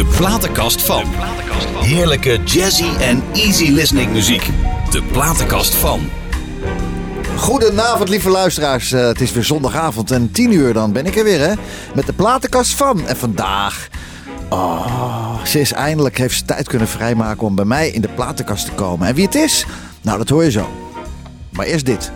De platenkast van. Heerlijke jazzy en easy listening muziek. De platenkast van. Goedenavond, lieve luisteraars. Eh, het is weer zondagavond en 10 uur dan ben ik er weer, hè? Met de platenkast van. En vandaag. Oh, ze is eindelijk, heeft ze tijd kunnen vrijmaken om bij mij in de platenkast te komen. En wie het is? Nou, dat hoor je zo. Maar eerst dit.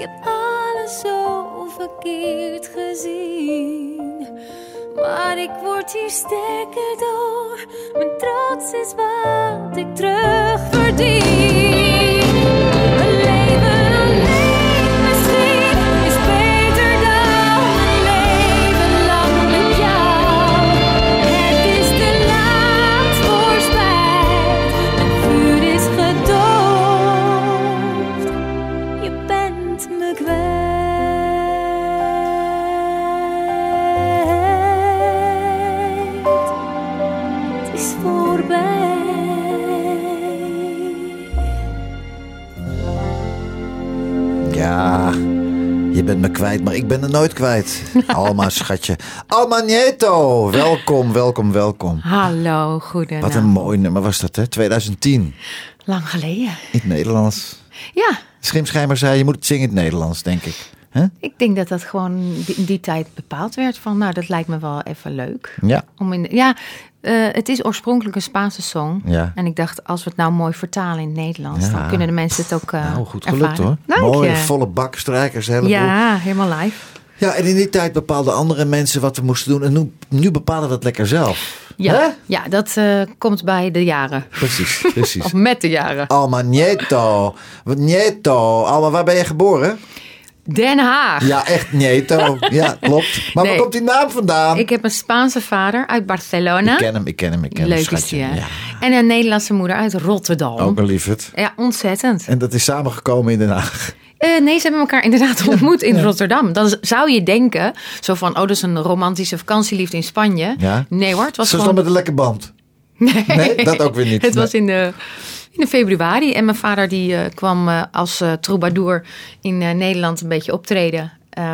Heb alles zo verkeerd gezien. Maar ik word hier sterker door. Mijn trots is wat ik terug verdien. Bent me kwijt, maar ik ben er nooit kwijt. Alma, schatje. Alma Nieto, welkom, welkom, welkom. Hallo, goedenavond. Wat een mooi nummer was dat, hè? 2010, Lang geleden. in het Nederlands. Ja, Schimschijmer zei, je moet het zingen in het Nederlands, denk ik. Hè? ik denk dat dat gewoon die- in die tijd bepaald werd van, nou, dat lijkt me wel even leuk. Ja. Om in, ja, eh, het is oorspronkelijk een Spaanse song. Ja. En ik dacht, als we het nou mooi vertalen in het Nederlands, Ja. dan kunnen de mensen het ook eh nou, goed gelukt ervaren. hoor. Dank Mooi, volle bak, strijkers, heleboel. Ja, helemaal live. Ja, en in die tijd bepaalden andere mensen wat we moesten doen. En nu, nu bepalen we het lekker zelf. Ja, Hè? ja dat eh, komt bij de jaren. Precies, precies. Of met de jaren. Alma Nieto. Nieto. Alma, waar ben je geboren? Den Haag. Ja, echt Nieto. Ja, klopt. Maar Nee. waar komt die naam vandaan? Ik heb een Spaanse vader uit Barcelona. Ik ken hem, ik ken hem, ik ken hem. Leuk is schatje. die, hè? Ja, En een Nederlandse moeder uit Rotterdam. ook een lieverd. Ja, ontzettend. En dat is samengekomen in Den Haag. Eh, nee, ze hebben elkaar inderdaad ontmoet in Rotterdam. Dan zou je denken, zo van, oh, dat is een romantische vakantieliefde in Spanje. Ja. Nee hoor, het was Ze gewoon... met een lekker band. Nee. Nee, dat ook weer niet. Het Nee. was in de, in februari. En mijn vader die eh, kwam eh, als eh, troubadour in Nederland een beetje optreden.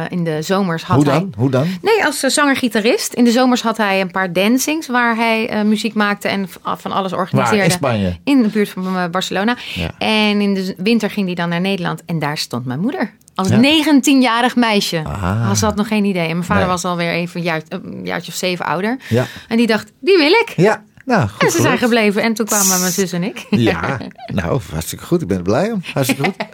In de zomers had Hoe hij... dan? Hoe dan? Nee, als zanger-gitarist. In de zomers had hij een paar dancings waar hij muziek maakte en van alles organiseerde. Waar? In Spanje? In de buurt van Barcelona. Ja. En in de winter ging hij dan naar Nederland. En daar stond mijn moeder. Als Ja. 19-jarig meisje. Ah. Ze had nog geen idee. En mijn vader Nee. was alweer even een, jaar, een jaartje of zeven ouder. Ja. En die dacht, die wil ik. Ja, nou, goed En ze zijn gebleven. En toen kwamen mijn zus en ik. Ja, nou, hartstikke goed. Ik ben er blij om. Hartstikke goed.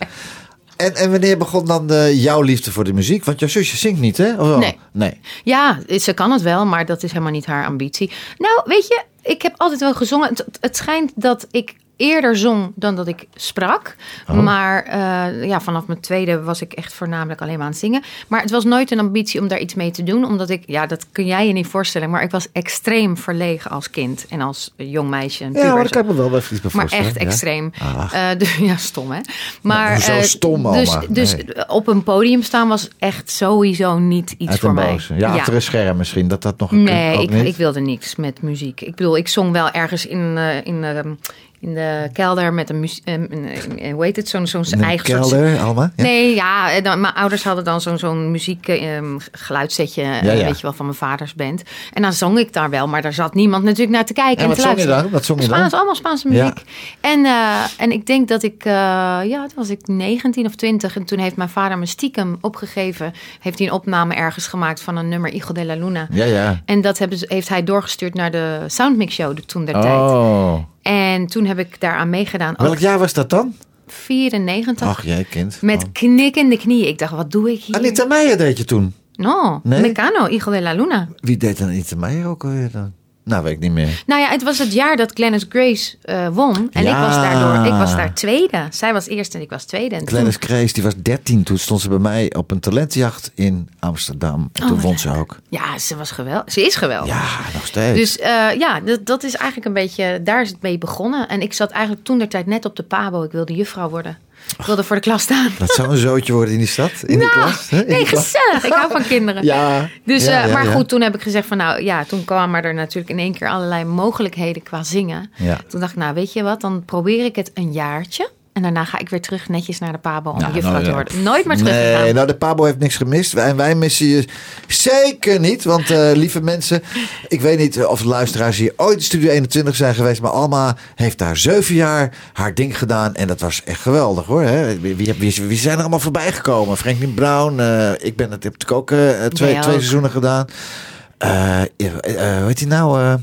En, en wanneer begon dan eh, jouw liefde voor de muziek? Want jouw zusje zingt niet, hè? Of? Nee. Nee. Ja, ze kan het wel, maar dat is helemaal niet haar ambitie. Nou, weet je, ik heb altijd wel gezongen. Het, het schijnt dat ik eerder zong dan dat ik sprak. Oh. Maar eh, ja, vanaf mijn tweede was ik echt voornamelijk alleen maar aan het zingen. Maar het was nooit een ambitie om daar iets mee te doen. Omdat ik, ja, dat kun jij je niet voorstellen. Maar ik was extreem verlegen als kind en als jong meisje. en Ja, maar dat kan ik me wel even iets bij Maar echt ja. extreem. Ach. Eh, dus, ja, stom hè. Maar, hoezo eh, stom, Dus, dus Nee. op een podium staan was echt sowieso niet iets Uit voor mij. boze. Ja, achter een scherm misschien. Dat dat nog een Nee, ik, ik wilde niks met muziek. Ik bedoel, ik zong wel ergens in, eh, in, eh, in de kelder met een muziek. hoe heet het? Zo'n zo'n een eigen soort- kelder, Alma? Ja? Nee, ja, eh, dan, mijn ouders hadden dan zo'n zo'n muziek geluidssetje, eh, Ja, ja. weet je wel, van mijn vaders band. En dan zong ik daar wel, maar daar zat niemand natuurlijk naar te kijken En wat te zong je dan? Wat zong je dan? Spaans, allemaal Spaanse muziek. En, eh, en ik denk dat ik, eh, ja, toen was ik 19 of 20 en toen heeft mijn vader me stiekem opgegeven. Heeft hij een opname ergens gemaakt van een nummer Hijo de la Luna. Ja, ja. En dat hebben ze, heeft hij doorgestuurd naar de Soundmix Show de toen der tijd. Oh. En toen heb ik daaraan meegedaan. Welk jaar was dat dan? 94. Ach, jij kind. Met Oh. knikkende knieën. Ik dacht, wat doe ik hier? Anita Meijer deed je toen. No, Nee? Mecano, Hijo de la Luna. Wie deed dan Anita Meijer ook alweer dan? Nou, weet ik niet meer. Nou ja, het was het jaar dat Glennis Grace eh, won. En Ja. ik was daardoor, ik was daar tweede. Zij was eerste en ik was tweede. En toen- Glennis Krees, die was 13. Toen stond ze bij mij op een talentjacht in Amsterdam. En toen Oh, won ze ook. Ja, ze was geweldig. Ze is geweldig. Ja, nog steeds. Dus eh, ja, dat, dat is eigenlijk een beetje, daar is het mee begonnen. En ik zat eigenlijk toen der tijd net op de pabo. Ik wilde juffrouw worden. Ik wilde voor de klas staan. Dat zou een zootje worden in die stad, in die Nou, klas. hè? In nee, die klas. gezellig. Ik hou van kinderen. Ja. Dus, ja, eh, ja, maar goed, toen heb ik gezegd van nou ja, toen kwamen er natuurlijk in één keer allerlei mogelijkheden qua zingen. Toen dacht ik, nou weet je wat, dan probeer ik het een jaartje. En daarna ga ik weer terug netjes naar de pabo om Nou, juffrouw nou, te worden. Nooit meer terug Nee, gegaan. nou de Pabo heeft niks gemist. Wij, wij missen je zeker niet. Want eh, lieve mensen, ik weet niet of de luisteraars hier ooit in Studio 21 zijn geweest. Maar Alma heeft daar zeven jaar haar ding gedaan. En dat was echt geweldig hoor. Hè? Wie, wie, wie, wie zijn er allemaal voorbij gekomen? Franklin Brown. eh, ik ben het, heb natuurlijk ook eh, twee, Jij twee ook. seizoenen gedaan. Eh eh, eh, hoe heet hij nou?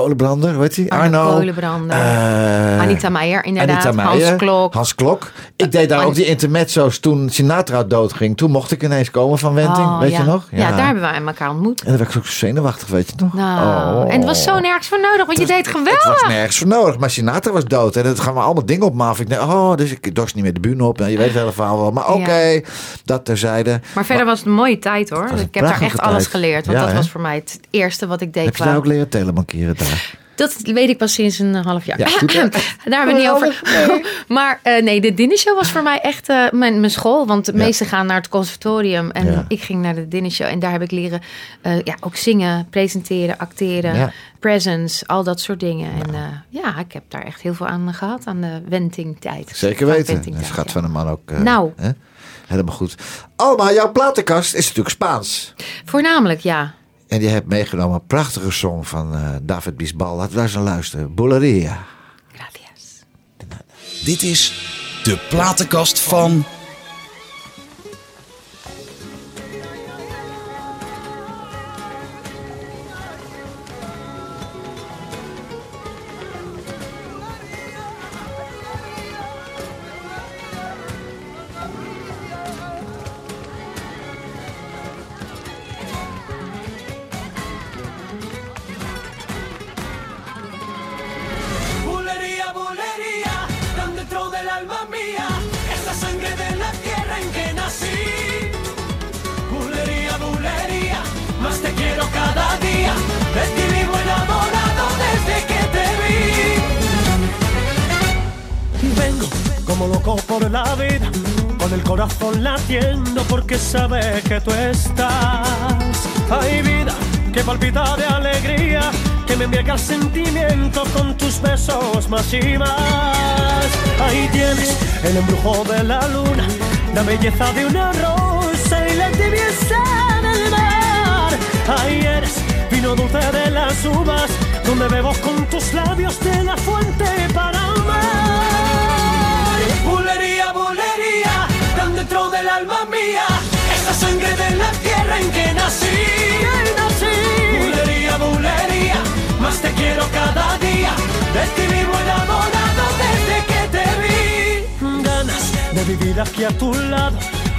Kolenbrander, heet hij? Arno Arno. Kolenbrander. Eh, Anita Meijer, inderdaad. Anita Meijer, Hans Klok. Hans Klok. Ik deed daar An- ook die intermezzo's toen Sinatra doodging. Toen mocht ik ineens komen van Wenting, Oh, weet ja. je nog? Ja. daar hebben wij elkaar ontmoet. En dan werd ik ook zo zenuwachtig, weet je nog? Nou, Oh. En het was zo nergens voor nodig, want je deed Het geweldig. was nergens voor nodig, maar Sinatra was dood. En dat gaan we allemaal dingen op me af. Ik denk, oh, dus ik dorst niet meer de bühne op. Nou, je weet het hele verhaal wel. Maar oké, dat terzijde. Maar verder was het een mooie tijd hoor. Ik heb daar echt alles geleerd. Want dat was voor mij het eerste wat ik deed. Heb je daar ook leren telemankeren daar? Dat weet ik pas sinds een half jaar. Ja, goed, hè? Daar hebben we het niet over. Maar eh, nee, de dinnershow was voor mij echt eh, mijn, mijn school. Want de Ja. meesten gaan naar het conservatorium. En Ja. ik ging naar de dinnershow. En daar heb ik leren eh, ja, ook zingen, presenteren, acteren. Presence, al dat soort dingen. En eh, ja, ik heb daar echt heel veel aan gehad. Aan de wentingtijd. Zeker Van weten. Dat ja. van een man ook. Nou. Hè? Helemaal goed. Alma, jouw platenkast is natuurlijk Spaans. Voornamelijk, ja. En die hebt meegenomen een prachtige song van eh, David Bisbal. Laten we daar eens naar luisteren. Bulleria. Gracias. Dit is de platenkast van. Vivir aquí a tu lado,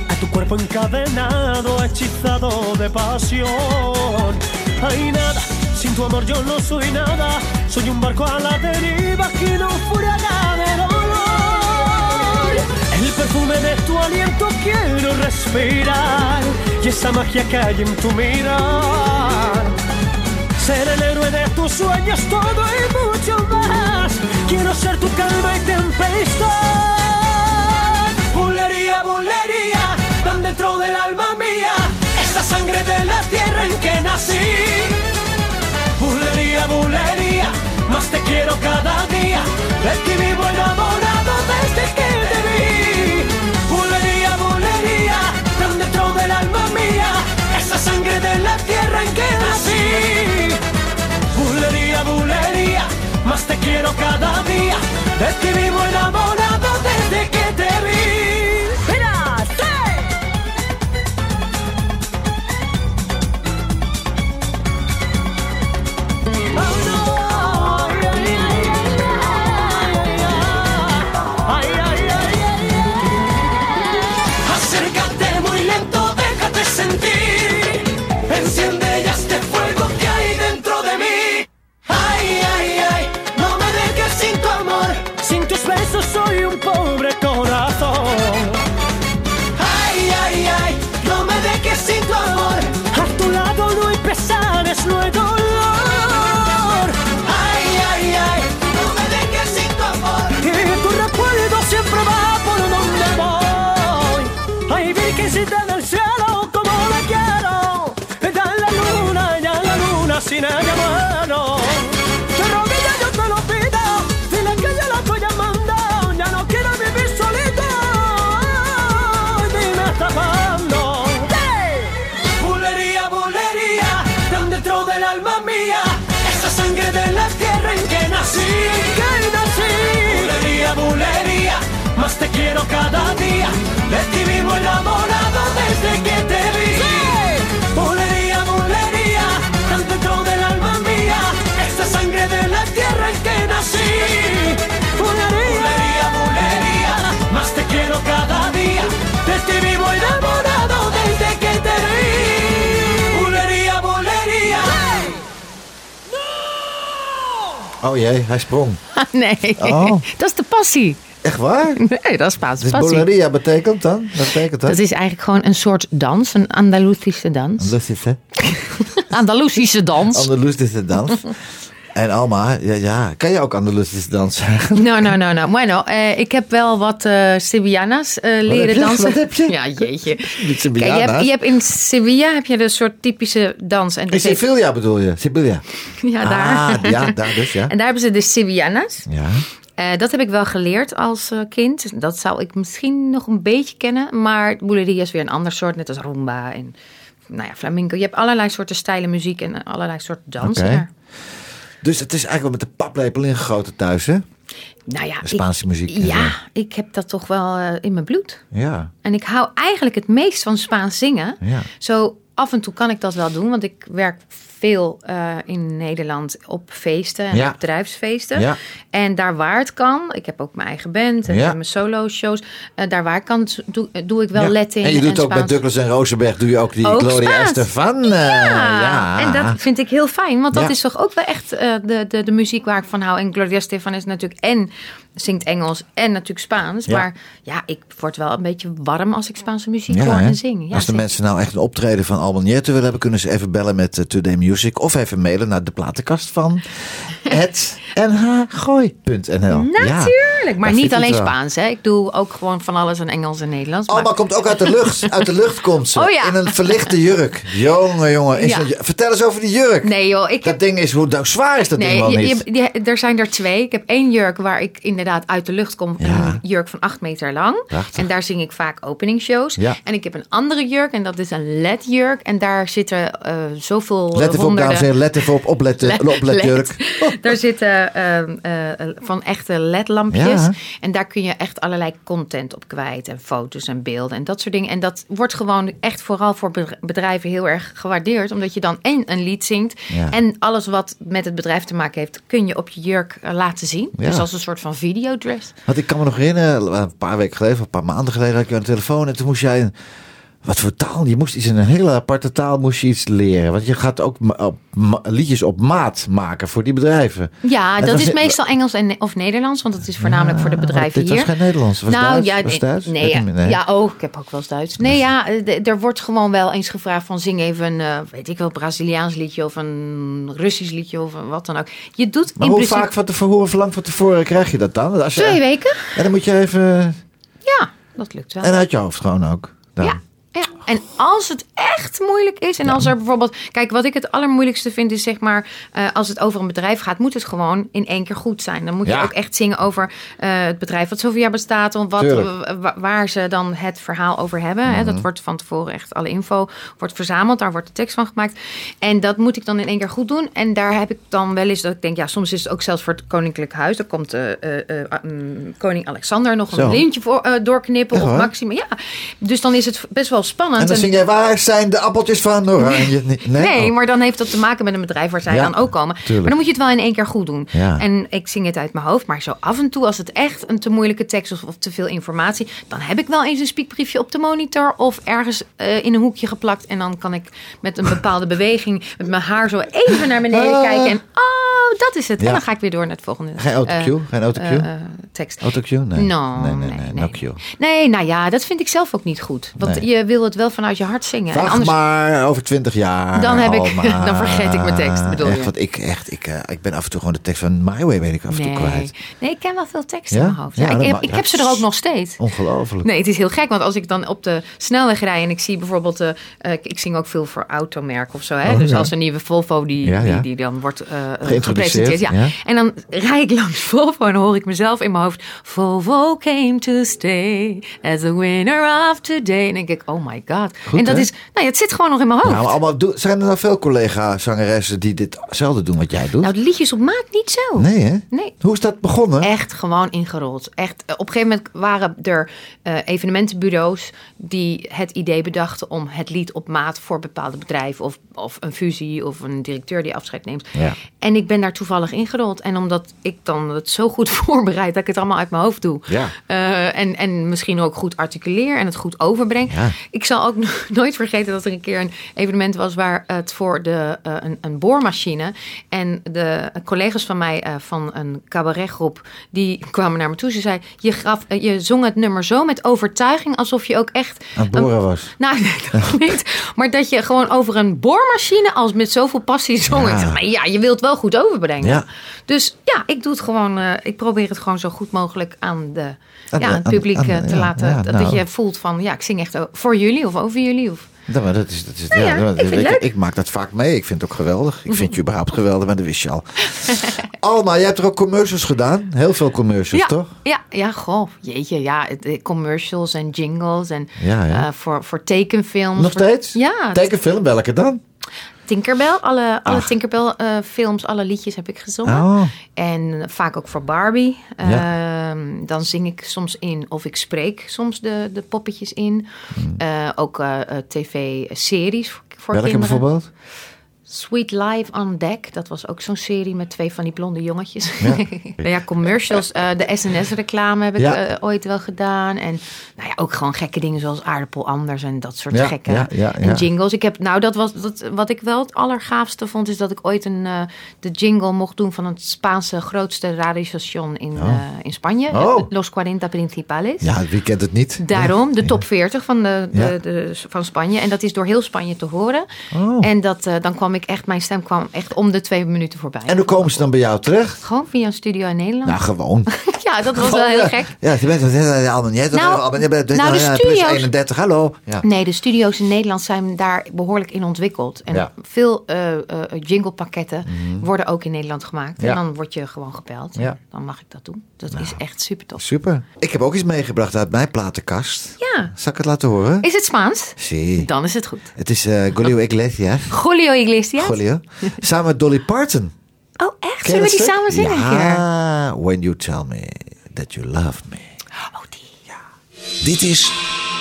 a tu cuerpo encadenado, hechizado de pasión. Hay nada, sin tu amor yo no soy nada, soy un barco a la deriva que no furada de dolor. El perfume de tu aliento quiero respirar y esa magia que hay en tu mirar. Ser el héroe de tus sueños, todo y mucho más. Quiero ser tu calma y tempestad. Bulería, bulería, tan dentro del alma mía, esa sangre de la tierra en que nací. Bulería, bulería, más te quiero cada día. De ti vivo enamorado desde que te vi. Bulería, bulería, tan dentro del alma mía, esa sangre de la tierra en que nací. Bulería, bulería, más te quiero cada día. De ti vivo enamorado rodillas yo te lo pido, dile que yo la estoy llamando. Ya no quiero vivir solito. Dime hasta cuándo. Bulería, bulería, tan dentro del alma mía, esa sangre de la tierra en que nací. Que nací. Bulería, bulería, más te quiero cada día. De ti vivo enamorado desde que te Oh jee, hij sprong. nee, Oh. dat is de passie. Echt waar? Nee, dat is Spaanse Dus passie. Boleria betekent dan? Wat betekent dat? Dat is eigenlijk gewoon een soort dans, een Andalusische dans. Lustige, Andalusische dans. Andalusische dans. En Alma, ja, ja, kan je ook Andalusische dans zeggen? Nou, nou, nou, nou. Bueno, eh, ik heb wel wat eh Sevillanas eh, leren je? dansen. Wat heb je? Ja, jeetje. Kijk, je, hebt, je hebt in Sevilla heb je de soort typische dans. En In Sevilla bedoel je? Sevilla. Ja, daar. Ah, ja, daar dus, ja. En daar hebben ze de Sevillanas. Ja. Eh, dat heb ik wel geleerd als kind. Dat zou ik misschien nog een beetje kennen. Maar Bouleria is weer een ander soort, net als rumba en nou ja, flamenco. Je hebt allerlei soorten stijlen muziek en allerlei soorten dansen. Oké. Dus het is eigenlijk wel met de paplepel ingegoten thuis, hè? Nou ja, De Spaanse ik, muziek Ja, ik heb dat toch wel eh, in mijn bloed. Ja. En ik hou eigenlijk het meest van Spaans zingen. Ja. Zo af en toe kan ik dat wel doen, want ik werk veel eh, in Nederland op feesten en Ja. op bedrijfsfeesten. Ja. En daar waar het kan, ik heb ook mijn eigen band en Ja. mijn solo shows. eh, daar waar ik kan, doe, doe ik wel Ja. Latin En je doet ook bij. Douglas en Rosenberg doe je ook die Ook Gloria. Estefan. eh, Ja, en dat vind ik heel fijn, want dat is toch ook wel echt eh, de, de, de muziek waar ik van hou. En Gloria Stefan is natuurlijk en zingt Engels en natuurlijk Spaans. Ja. Maar ja, ik word wel een beetje warm als ik Spaanse muziek Ja, hoor en zing. Ja, Als de mensen nou echt een optreden van Albanierte willen hebben, kunnen ze even bellen met eh, Today Music of even mailen naar de platenkast van het nhgooi.nl. Natuurlijk. Maar niet alleen wel? Spaans. Hè. Ik doe ook gewoon van alles in Engels en Nederlands. Alma maar- komt ook uit de lucht. Uit de lucht komt ze. Oh ja. In een verlichte jurk. Jongen, jongen. Ja. vertel eens over die jurk. Nee joh, ik Dat heb... ding is, hoe zwaar is dat ding Nee, wel je- niet? je- je- er zijn er twee. Ik heb één jurk waar ik inderdaad uit de lucht kom. Ja. Een jurk van acht meter lang. Prachtig. En daar zing ik vaak openingsshows. Ja. En ik heb een andere jurk en dat is een LED-jurk. En daar zitten eh, zoveel Let even op, honderden... dames en heren. Let even op. Opletten. Le- Opletjurk. Daar zitten ehm, eh, van echte LED-lampjes. Ja. En daar kun je echt allerlei content op kwijt. En foto's en beelden en dat soort dingen. En dat wordt gewoon echt vooral voor be- bedrijven heel erg gewaardeerd. Omdat je dan en een lied zingt. Ja. En alles wat met het bedrijf te maken heeft, kun je op je jurk eh, laten zien. Ja. Dus als een soort van videodress. Want ik kan me nog herinneren, een paar weken geleden, of een paar maanden geleden, had ik je aan de telefoon. En toen moest jij, een, wat voor taal? Je moest iets in een hele aparte taal moest je iets leren. Want je gaat ook liedjes op maat maken voor die bedrijven. Ja, dat is meestal Engels en, of Nederlands. Want het is voornamelijk voor de bedrijven dit hier. was geen Nederlands, was nou, Duits? ja, Was het Duits? Nee, ja, nee. ja, oh, ik heb ook wel eens Duits. Nee, ja, er wordt gewoon wel eens gevraagd van zing even een, eh, weet ik wel, Braziliaans liedje of een Russisch liedje of wat dan ook. Je doet Maar in hoe vaak van tevoren, hoe lang van tevoren krijg je dat dan? Als je, twee weken. En dan moet je even, Ja, dat lukt wel. en uit je hoofd gewoon ook. Dan. Ja. Ja, en als het echt moeilijk is en als er bijvoorbeeld... Kijk, wat ik het allermoeilijkste vind is zeg maar... eh, als het over een bedrijf gaat, moet het gewoon in één keer goed zijn. Dan moet Ja. je ook echt zingen over eh, het bedrijf wat zoveel jaar bestaat... of wat, waar ze dan het verhaal over hebben. Hè. Mhm. Dat wordt van tevoren echt alle info wordt verzameld. Daar wordt de tekst van gemaakt. En dat moet ik dan in één keer goed doen. En daar heb ik dan wel eens dat ik denk... ja, soms is het ook zelfs voor het Koninklijk Huis. Dan komt eh, eh, mm, koning Alexander nog een lintje voor, doorknippen. Of? Maxima. Ja, dus dan is het best wel spannend. En dan zing jij, waar zijn de appeltjes van oranje? Nee, Nee, Oh. maar dan heeft dat te maken met een bedrijf waar zij Ja, dan ook komen. tuurlijk. Maar dan moet je het wel in één keer goed doen. Ja. En ik zing het uit mijn hoofd, maar zo af en toe, als het echt een te moeilijke tekst of, of te veel informatie, dan heb ik wel eens een speakbriefje op de monitor of ergens eh, in een hoekje geplakt. En dan kan ik met een bepaalde beweging met mijn haar zo even naar beneden Ah. kijken. En oh, dat is het. Ja. En dan ga ik weer door naar het volgende. Geen autocue? eh, Geen autocue? eh, tekst. Autocue? Nee. No, nee, nee, nee, nee, nee. no. Nee, nou ja, dat vind ik zelf ook niet goed. Want je wil het wel vanuit je hart zingen. En anders maar over twintig jaar. Dan heb ik- dan vergeet ik mijn tekst, bedoel echt, je? Want ik, echt, ik, eh, ik ben af en toe gewoon de tekst van My Way weet ik af en toe kwijt. Nee. ik ken wel veel teksten Ja? in mijn hoofd. Ja, Ja, ik ik heb ze er ook nog steeds. Ongelooflijk. Nee, het is heel gek, want als ik dan op de snelweg rij en ik zie bijvoorbeeld, eh, ik- zing ook veel voor automerken of zo, hè? Oh, dus als een nieuwe Volvo die. Die, die dan wordt Geïntroduceerd, gepresenteerd, ja. En dan rij ik langs Volvo en hoor ik mezelf in mijn hoofd, Volvo came to stay as a winner of today. En dan denk ik, oh my god. Goed, en dat hè? is, nou ja, het zit gewoon nog in mijn hoofd. Nou, allemaal, zijn er nou veel collega-zangeressen die ditzelfde doen wat jij doet? nou, de liedjes op maat niet zo. nee, hè? Nee. Hoe is dat begonnen? Echt gewoon ingerold. Echt, eh, op een gegeven moment waren er eh, evenementenbureaus die het idee bedachten om het lied op maat voor bepaalde bedrijven of, of een fusie of een directeur die afscheid neemt. Ja. En ik ben daar toevallig ingerold. En omdat ik dan het zo goed voorbereid dat ik het allemaal uit mijn hoofd doe. Ja. Eh, en, en misschien ook goed articuleer en het goed overbreng. Ja. Ik zal ook nooit vergeten dat er een keer een evenement was waar het voor de, eh, een, een boormachine. En de collega's van mij eh, van een cabaretgroep, die kwamen naar me toe. Ze zei, je, gaf, eh, je zong het nummer zo met overtuiging alsof je ook echt... Aan het boren was. Nou, dat niet. Maar dat je gewoon over een boormachine als met zoveel passie zong. Ja. Ik zeg, maar ja, je wilt wel goed overbrengen. Ja. Dus ja, ik doe het gewoon. eh, ik probeer het gewoon zo goed mogelijk aan, de, Aan ja, het publiek aan- te laten. dat nou. je voelt van, ja, ik zing echt voor jullie of over jullie. Of, Ja, maar dat is, dat is, Nou ja, ik ik, maak dat vaak mee. Ik vind het ook geweldig. Ik vind je überhaupt geweldig, maar dat wist je al. Alma, jij hebt er ook commercials gedaan. Heel veel commercials, ja, toch? ja, ja, goh, jeetje, ja, commercials en jingles en eh, voor, voor tekenfilms. Nog voor- steeds? Ja, Tekenfilm, welke dan? Tinkerbell, alle, alle. Tinkerbell eh, films, alle liedjes heb ik gezongen. Oh. En vaak ook voor Barbie. Ja. Ehm, dan zing ik soms in of ik spreek soms de, de poppetjes in. Hmm. Eh, ook eh, tv-series voor, voor welke kinderen. bijvoorbeeld? Sweet Life on Deck, dat was ook zo'n serie met twee van die blonde jongetjes. Ja, ja commercials. eh, de SNS-reclame heb ik Ja. eh, ooit wel gedaan. En nou ja, ook gewoon gekke dingen zoals aardappel anders en dat soort Ja, gekke en jingles. Ik heb, nou, dat was dat, wat ik wel het allergaafste vond, is dat ik ooit een, eh, de jingle mocht doen van het Spaanse grootste radiostation in, eh, in Spanje, Oh. Los 40 Principales. Ja, wie kent het niet? Daarom, de top 40 van, de, de, van Spanje. En dat is door heel Spanje te horen. Oh. En dat, dan kwam ik echt, mijn stem kwam echt om de twee minuten voorbij. En hoe komen ze dan bij jou terecht? Gewoon via een studio in Nederland. Nou, gewoon. ja, dat was wel heel gek. Ja, je bent allemaal niet. Nou, je bent nou, de studio's- 31, hallo. Ja. Nee, de studio's in Nederland zijn daar behoorlijk in ontwikkeld. En Ja. veel eh eh jinglepakketten worden ook in Nederland gemaakt. En dan word je gewoon gebeld. Ja. Dan mag ik dat doen. Dat is echt super tof. Super. Ik heb ook iets meegebracht uit mijn platenkast. Ja. Zal ik het laten horen? Is het Spaans? Zie. Dan is het goed. Het is eh Julio Iglesias. Julio Iglesias. Julio. Samen met Dolly Parton. Oh, echt? Zullen we die stuk? samen zingen een keer? Ja. When you tell me that you love me. Oh, die. Dit is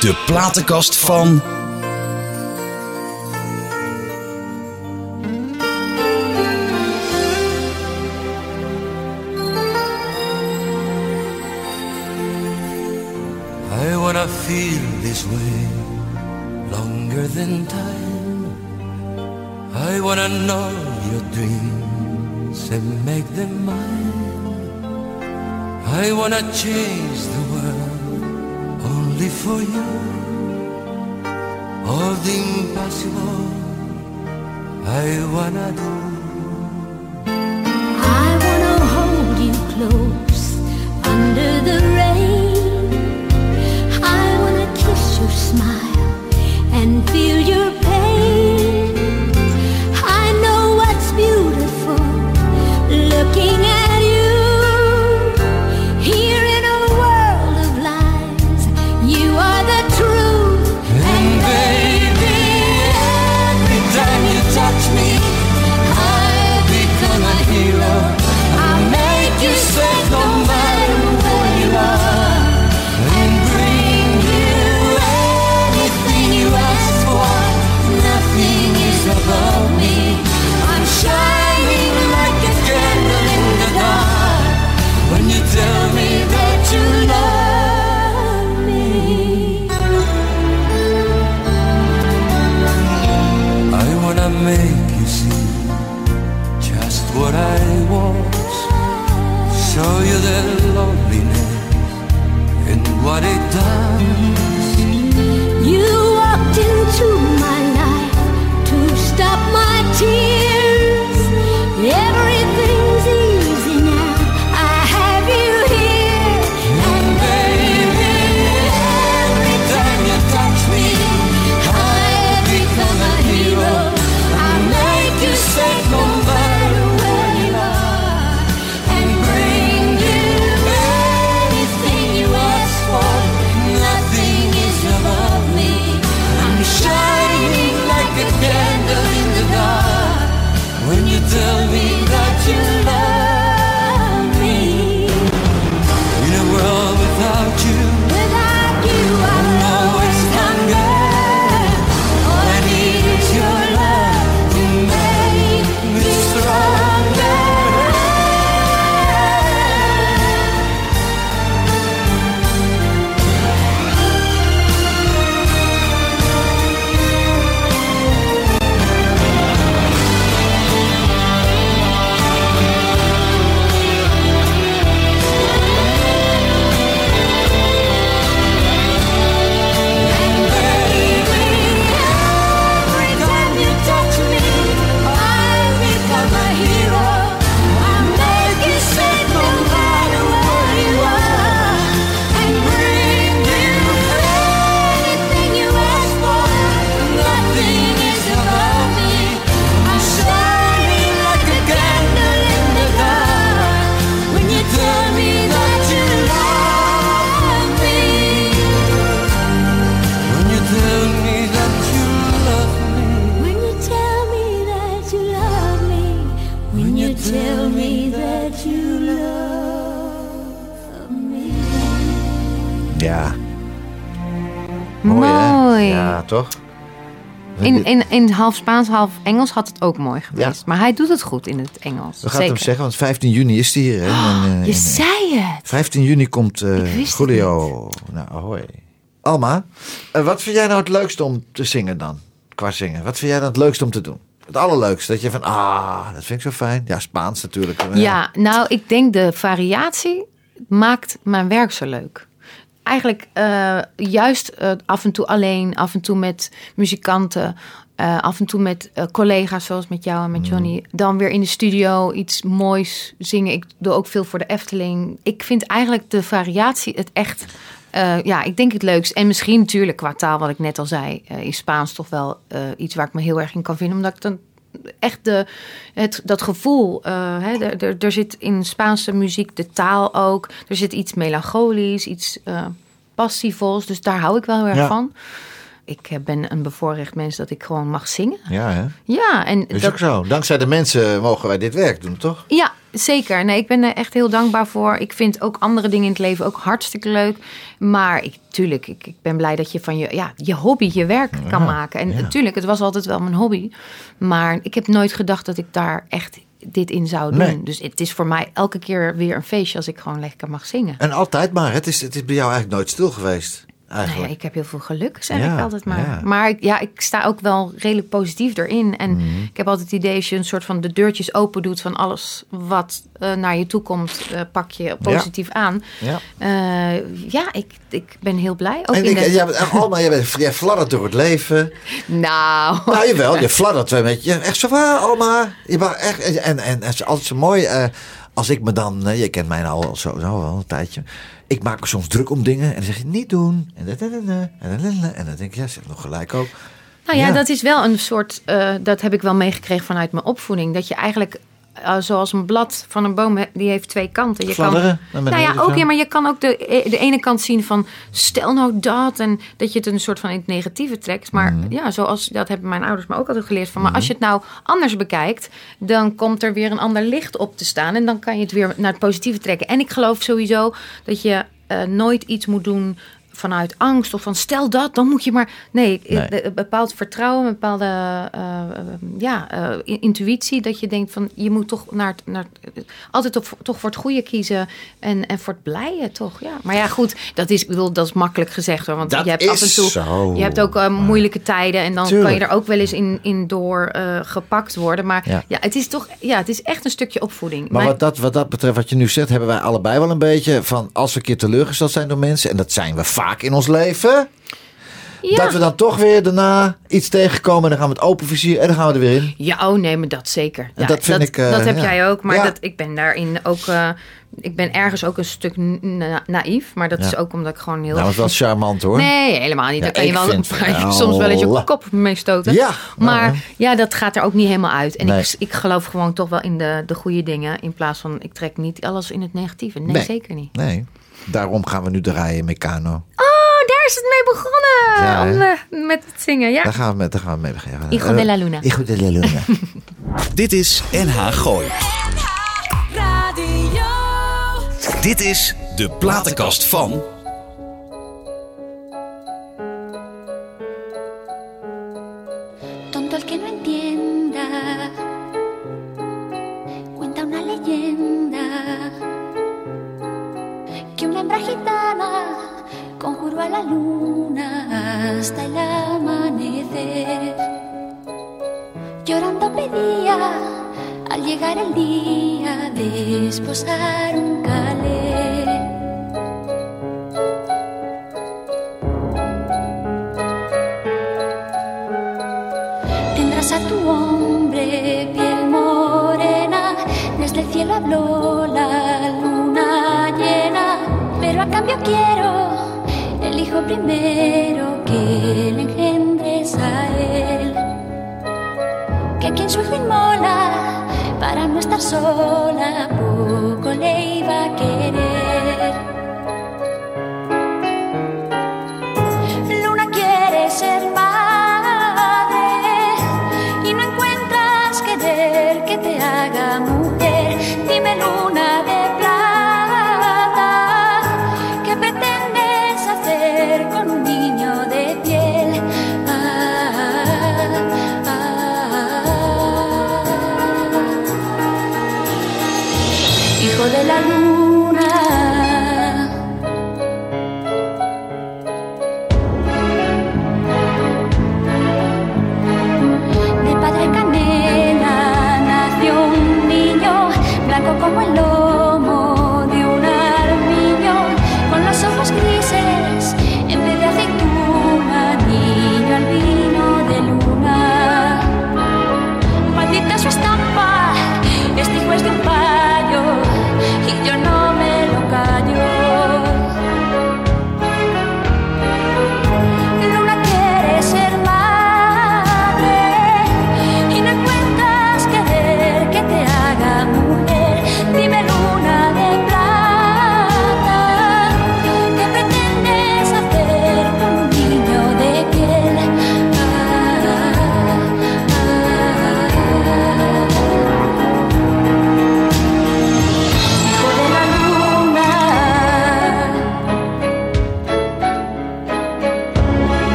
de platenkast van. I wanna feel this way longer than time. I wanna your dreams and make them mine. I wanna change the world only for you. All the impossible I wanna do. I wanna hold you close under the rain. I wanna kiss your smile and feel toch? In, in, in half Spaans, half Engels had het ook mooi geweest. Ja. Maar hij doet het goed in het Engels. We gaan het hem zeggen, want 15 juni is hij hier. Hè? En, eh, Je in- zei het. 15 juni komt eh het Julio. Nou, hoi. Alma, eh, wat vind jij nou het leukste om te zingen dan? Qua zingen. Wat vind jij dan het leukste om te doen? Het allerleukste. Dat je van, ah, dat vind ik zo fijn. Ja, Spaans natuurlijk. Eh, Ja, nou, ik denk de variatie maakt mijn werk zo leuk. Eigenlijk eh, juist eh, af en toe alleen, af en toe met muzikanten, eh, af en toe met collega's zoals met jou en met Johnny. Dan weer in de studio iets moois zingen. Ik doe ook veel voor de Efteling. Ik vind eigenlijk de variatie het echt, ja, ik denk het leukst. En misschien natuurlijk qua taal, wat ik net al zei, is Spaans toch wel iets waar ik me heel erg in kan vinden. Omdat ik dan echt de, het, dat gevoel. hè, er, zit in Spaanse muziek de taal ook. Er zit iets melancholisch, iets eh passievols. Dus daar hou ik wel heel erg Ja. van. Ik eh, ben een bevoorrecht mens dat ik gewoon mag zingen. Ja, hè? Ja, en Is dat, ook zo. Dankzij de mensen mogen wij dit werk doen, toch? ja, zeker. Nee, ik ben er echt heel dankbaar voor. Ik vind ook andere dingen in het leven ook hartstikke leuk. Maar ik, tuurlijk, ik, ik ben blij dat je van je, ja, je hobby je werk kan maken. En ja. natuurlijk, het was altijd wel mijn hobby. Maar ik heb nooit gedacht dat ik daar echt dit in zou doen. Nee. Dus het is voor mij elke keer weer een feestje als ik gewoon lekker mag zingen. En altijd maar. Het is, het is bij jou eigenlijk nooit stil geweest. Nou ja, ik heb heel veel geluk, zeg Ja, ik altijd maar. ja. Maar ik- ja, ik sta ook wel redelijk positief erin. En Mhm. ik heb altijd het idee als je een soort van de deurtjes open doet van alles wat eh, naar je toe komt, eh, pak je positief aan. Ja. Eh, ja, ik, ik ben heel blij. Ook En in ik, de... jij, bent- Alma, jij, bent, jij fladdert door het leven. Nou, Nou, jawel, je fladdert twee met je. Echt zo waar, Alma. Je mag echt, en, en, en het is altijd zo mooi. als ik me dan, je kent mij nou al zo, zo wel een tijdje. Ik maak me soms druk om dingen en dan zeg je niet doen. En, dat, en, dat, en, dat, dan denk ik, ja, ze nog gelijk ook. Nou ja, Ja. dat is wel een soort, eh, dat heb ik wel meegekregen vanuit mijn opvoeding. Dat je eigenlijk, eh, zoals een blad van een boom, die heeft twee kanten. Je Fladderen kan, nou ja, ook zo. ja, maar je kan ook de, e- de ene kant zien van, stel nou dat. En dat je het een soort van in het negatieve trekt. Maar Mhm. ja, zoals, dat hebben mijn ouders me ook altijd geleerd. Van, maar als je het nou anders bekijkt, dan komt er weer een ander licht op te staan. En dan kan je het weer naar het positieve trekken. En ik geloof sowieso dat je eh, nooit iets moet doen vanuit angst of van stel dat, dan moet je maar. Nee, Nee. een bepaald vertrouwen, een bepaalde eh, eh, ja, eh, in- intuïtie. Dat je denkt van je moet toch naar, naar altijd toch, toch voor het goede kiezen en, en voor het blije toch. Ja. Maar ja, goed, dat is, ik bedoel, dat is makkelijk gezegd hoor. Want Dat je hebt af en toe. zo. Je hebt ook moeilijke tijden en dan Tuurlijk. kan je er ook wel eens in, in door gepakt worden. Maar Ja. ja. het is toch, ja, het is echt een stukje opvoeding. Maar Mijn- wat dat, wat dat betreft, wat je nu zegt, hebben wij allebei wel een beetje van als we een keer teleurgesteld zijn door mensen, en dat zijn we vaak in ons leven, ja. dat we dan toch weer daarna iets tegenkomen en dan gaan we het open vizier en dan gaan we er weer in. Ja, oh nee, maar dat zeker. Ja, dat vind ik, eh, dat heb ja. jij ook, maar dat, ik ben daarin ook. eh, ik ben ergens ook een stuk na- naïef, maar dat is ook omdat ik gewoon heel. Nou, dat wel charmant hoor. Nee, helemaal niet. Daar kan je wel vind soms wel eens je kop mee stoten. Ja, maar ja, dat gaat er ook niet helemaal uit. En Nee. ik, ik geloof gewoon toch wel in de, de goede dingen. In plaats van ik trek niet alles in het negatieve. Nee, Nee. zeker niet. Nee, daarom gaan we nu draaien, Meccano. Oh, daar is het mee begonnen. Ja, om, eh, met het zingen. Ja. Daar gaan we, met, daar gaan we mee beginnen. Hijo de la Luna. Hijo de la Luna. Dit is NH Gooi. Radio. Dit is de platenkast van.